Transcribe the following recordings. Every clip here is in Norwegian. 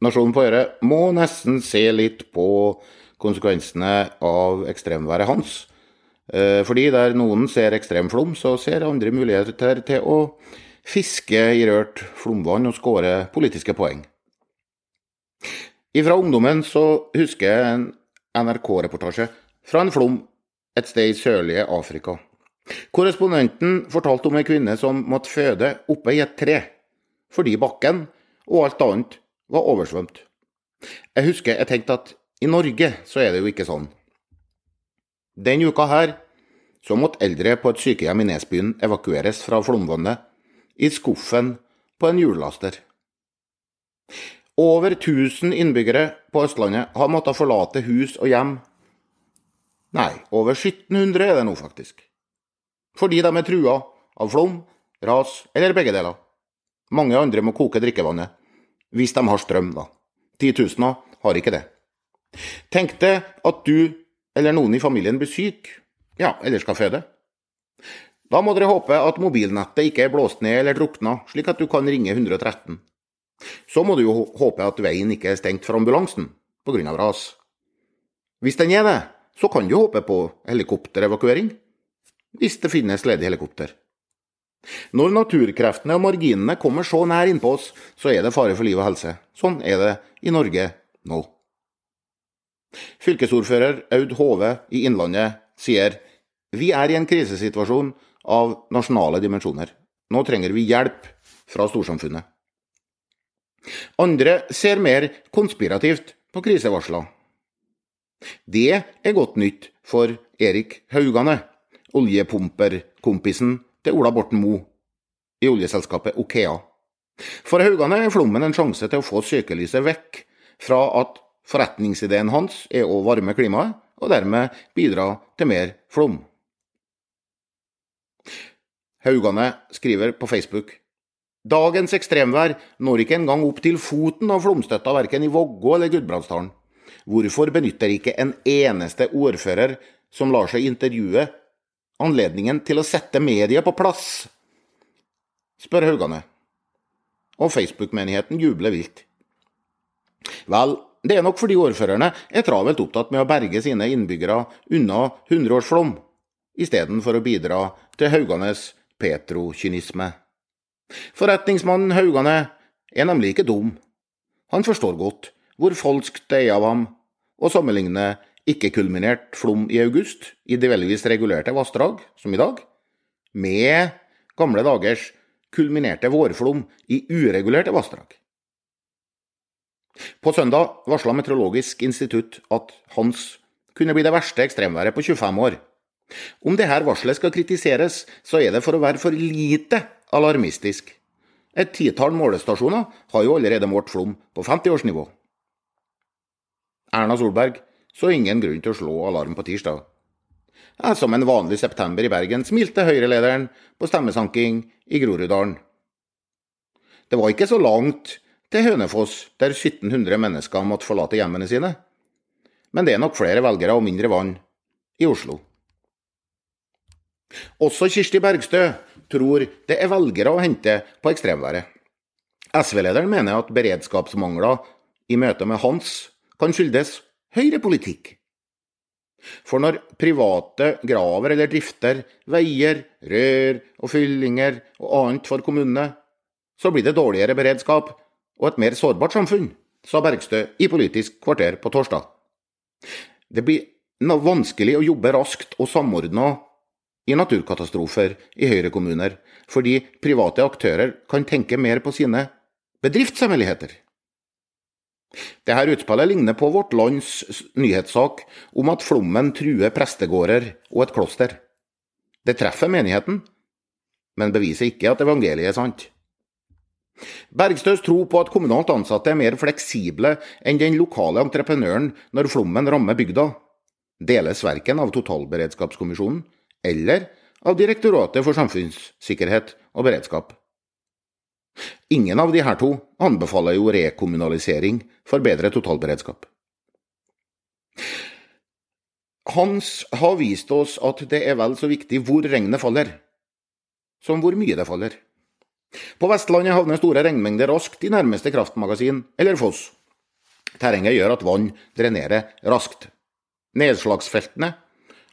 Nasjonen på Øre må nesten se litt på konsekvensene av ekstremværet Hans. Eh, fordi der noen ser ekstremflom, så ser andre muligheter til å fiske i rørt flomvann og skåre politiske poeng. Fra ungdommen så husker jeg en NRK-reportasje fra en flom et sted i sørlige Afrika. Korrespondenten fortalte om ei kvinne som måtte føde oppe i et tre, fordi bakken og alt annet var oversvømt. Jeg husker jeg tenkte at i Norge så er det jo ikke sånn. Den uka her så måtte eldre på et sykehjem i Nesbyen evakueres fra flomvannet i skuffen på en hjullaster. Over 1000 innbyggere på Østlandet har måttet forlate hus og hjem. Nei, over 1700 er det nå, faktisk. Fordi de er trua av flom, ras eller begge deler. Mange andre må koke drikkevannet. Hvis de har strøm, da. Titusener har ikke det. Tenk deg at du eller noen i familien blir syk, ja, eller skal føde. Da må dere håpe at mobilnettet ikke er blåst ned eller drukna, slik at du kan ringe 113. Så må du jo håpe at veien ikke er stengt for ambulansen pga. ras. Hvis den er det, så kan du håpe på helikopterevakuering. Hvis det finnes ledig helikopter. Når naturkreftene og marginene kommer så nær innpå oss, så er det fare for liv og helse. Sånn er det i Norge nå. Fylkesordfører Aud Hove i Innlandet sier vi er i en krisesituasjon av nasjonale dimensjoner. Nå trenger vi hjelp fra storsamfunnet. Andre ser mer konspirativt på krisevarsler. Det er godt nytt for Erik Haugane, oljepumperkompisen til Ola Borten Moe i oljeselskapet Okea. For Haugane er flommen en sjanse til å få søkelyset vekk fra at forretningsideen hans er å varme klimaet, og dermed bidra til mer flom. Haugane skriver på Facebook Dagens ekstremvær når ikke engang opp til foten av flomstøtta verken i Vågå eller Gudbrandsdalen. Hvorfor benytter ikke en eneste ordfører som lar seg intervjue, anledningen til å sette media på plass? spør Haugane. Og Facebook-menigheten jubler vilt. Vel, det er nok fordi ordførerne er travelt opptatt med å berge sine innbyggere unna hundreårsflom, istedenfor å bidra til Hauganes petrokynisme. Forretningsmannen Haugane er nemlig ikke dum. Han forstår godt hvor falskt det er av ham å sammenligne ikke-kulminert flom i august i delvis regulerte vassdrag, som i dag, med gamle dagers kulminerte vårflom i uregulerte vassdrag. På søndag varsla Meteorologisk institutt at Hans kunne bli det verste ekstremværet på 25 år. Om dette varselet skal kritiseres, så er det for å være for lite alarmistisk. Et titall målestasjoner har jo allerede målt flom på 50-årsnivå. Erna Solberg så ingen grunn til å slå alarm på tirsdag. Som en vanlig september i Bergen smilte Høyre-lederen på stemmesanking i Groruddalen. Det var ikke så langt til Hønefoss, der 1700 mennesker måtte forlate hjemmene sine. Men det er nok flere velgere og mindre vann i Oslo. Også Kirsti Bergstø tror det er velgere å hente på ekstremværet. SV-lederen mener at beredskapsmangler i møte med Hans kan skyldes høyrepolitikk. For når private graver eller drifter veier, rør og fyllinger og annet for kommunene, så blir det dårligere beredskap og et mer sårbart samfunn, sa Bergstø i Politisk kvarter på torsdag. Det blir vanskelig å jobbe raskt og samordna i naturkatastrofer i Høyre-kommuner, fordi private aktører kan tenke mer på sine bedriftshemmeligheter. Dette utspillet ligner på Vårt Lands nyhetssak om at flommen truer prestegårder og et kloster. Det treffer menigheten, men beviser ikke at evangeliet er sant. Bergstøs tro på at kommunalt ansatte er mer fleksible enn den lokale entreprenøren når flommen rammer bygda, deles verken av totalberedskapskommisjonen eller av Direktoratet for samfunnssikkerhet og beredskap. Ingen av de her to anbefaler jo rekommunalisering for bedre totalberedskap. Hans har vist oss at det er vel så viktig hvor regnet faller, som hvor mye det faller. På Vestlandet havner store regnmengder raskt i nærmeste kraftmagasin eller foss. Terrenget gjør at vann drenerer raskt. Nedslagsfeltene,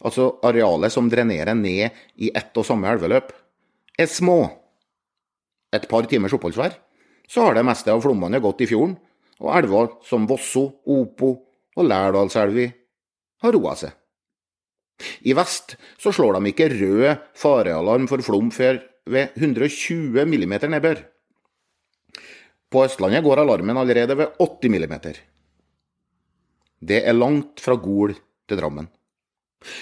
altså arealet som drenerer ned i ett og samme elveløp, er små. Et par timers oppholdsvær, så har det meste av flomvannet gått i fjorden, og elver som Vosso, Opo og Lærdalselvi har roa seg. I vest så slår de ikke rød farealarm for flom før ved 120 mm nedbør. På Østlandet går alarmen allerede ved 80 mm. Det er langt fra Gol til Drammen.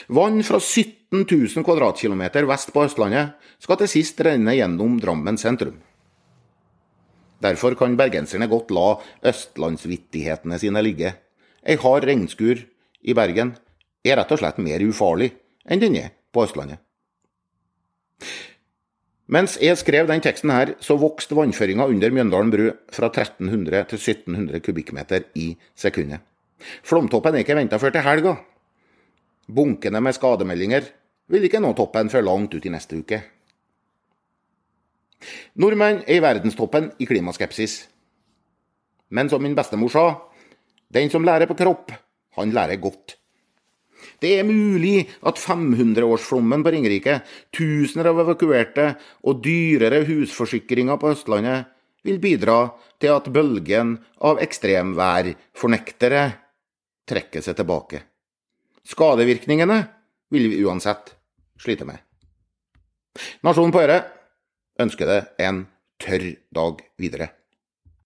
Vann fra 17 000 kvadratkilometer vest på Østlandet skal til sist renne gjennom Drammen sentrum. Derfor kan bergenserne godt la østlandsvittighetene sine ligge. Ei hard regnskur i Bergen er rett og slett mer ufarlig enn den er på Østlandet. Mens jeg skrev den teksten her, så vokste vannføringa under Mjøndalen bru fra 1300 til 1700 kubikkmeter i sekundet. Flomtoppen er ikke venta før til helga. Bunkene med skademeldinger vil ikke nå toppen før langt ut i neste uke. Nordmenn er i verdenstoppen i klimaskepsis. Men som min bestemor sa, den som lærer på kropp, han lærer godt. Det er mulig at 500-årsflommen på Ringerike, tusener av evakuerte og dyrere husforsikringer på Østlandet vil bidra til at bølgen av ekstremværfornektere trekker seg tilbake. Skadevirkningene vil vi uansett slite med. Nasjonen på Øre ønsker det en tørr dag videre.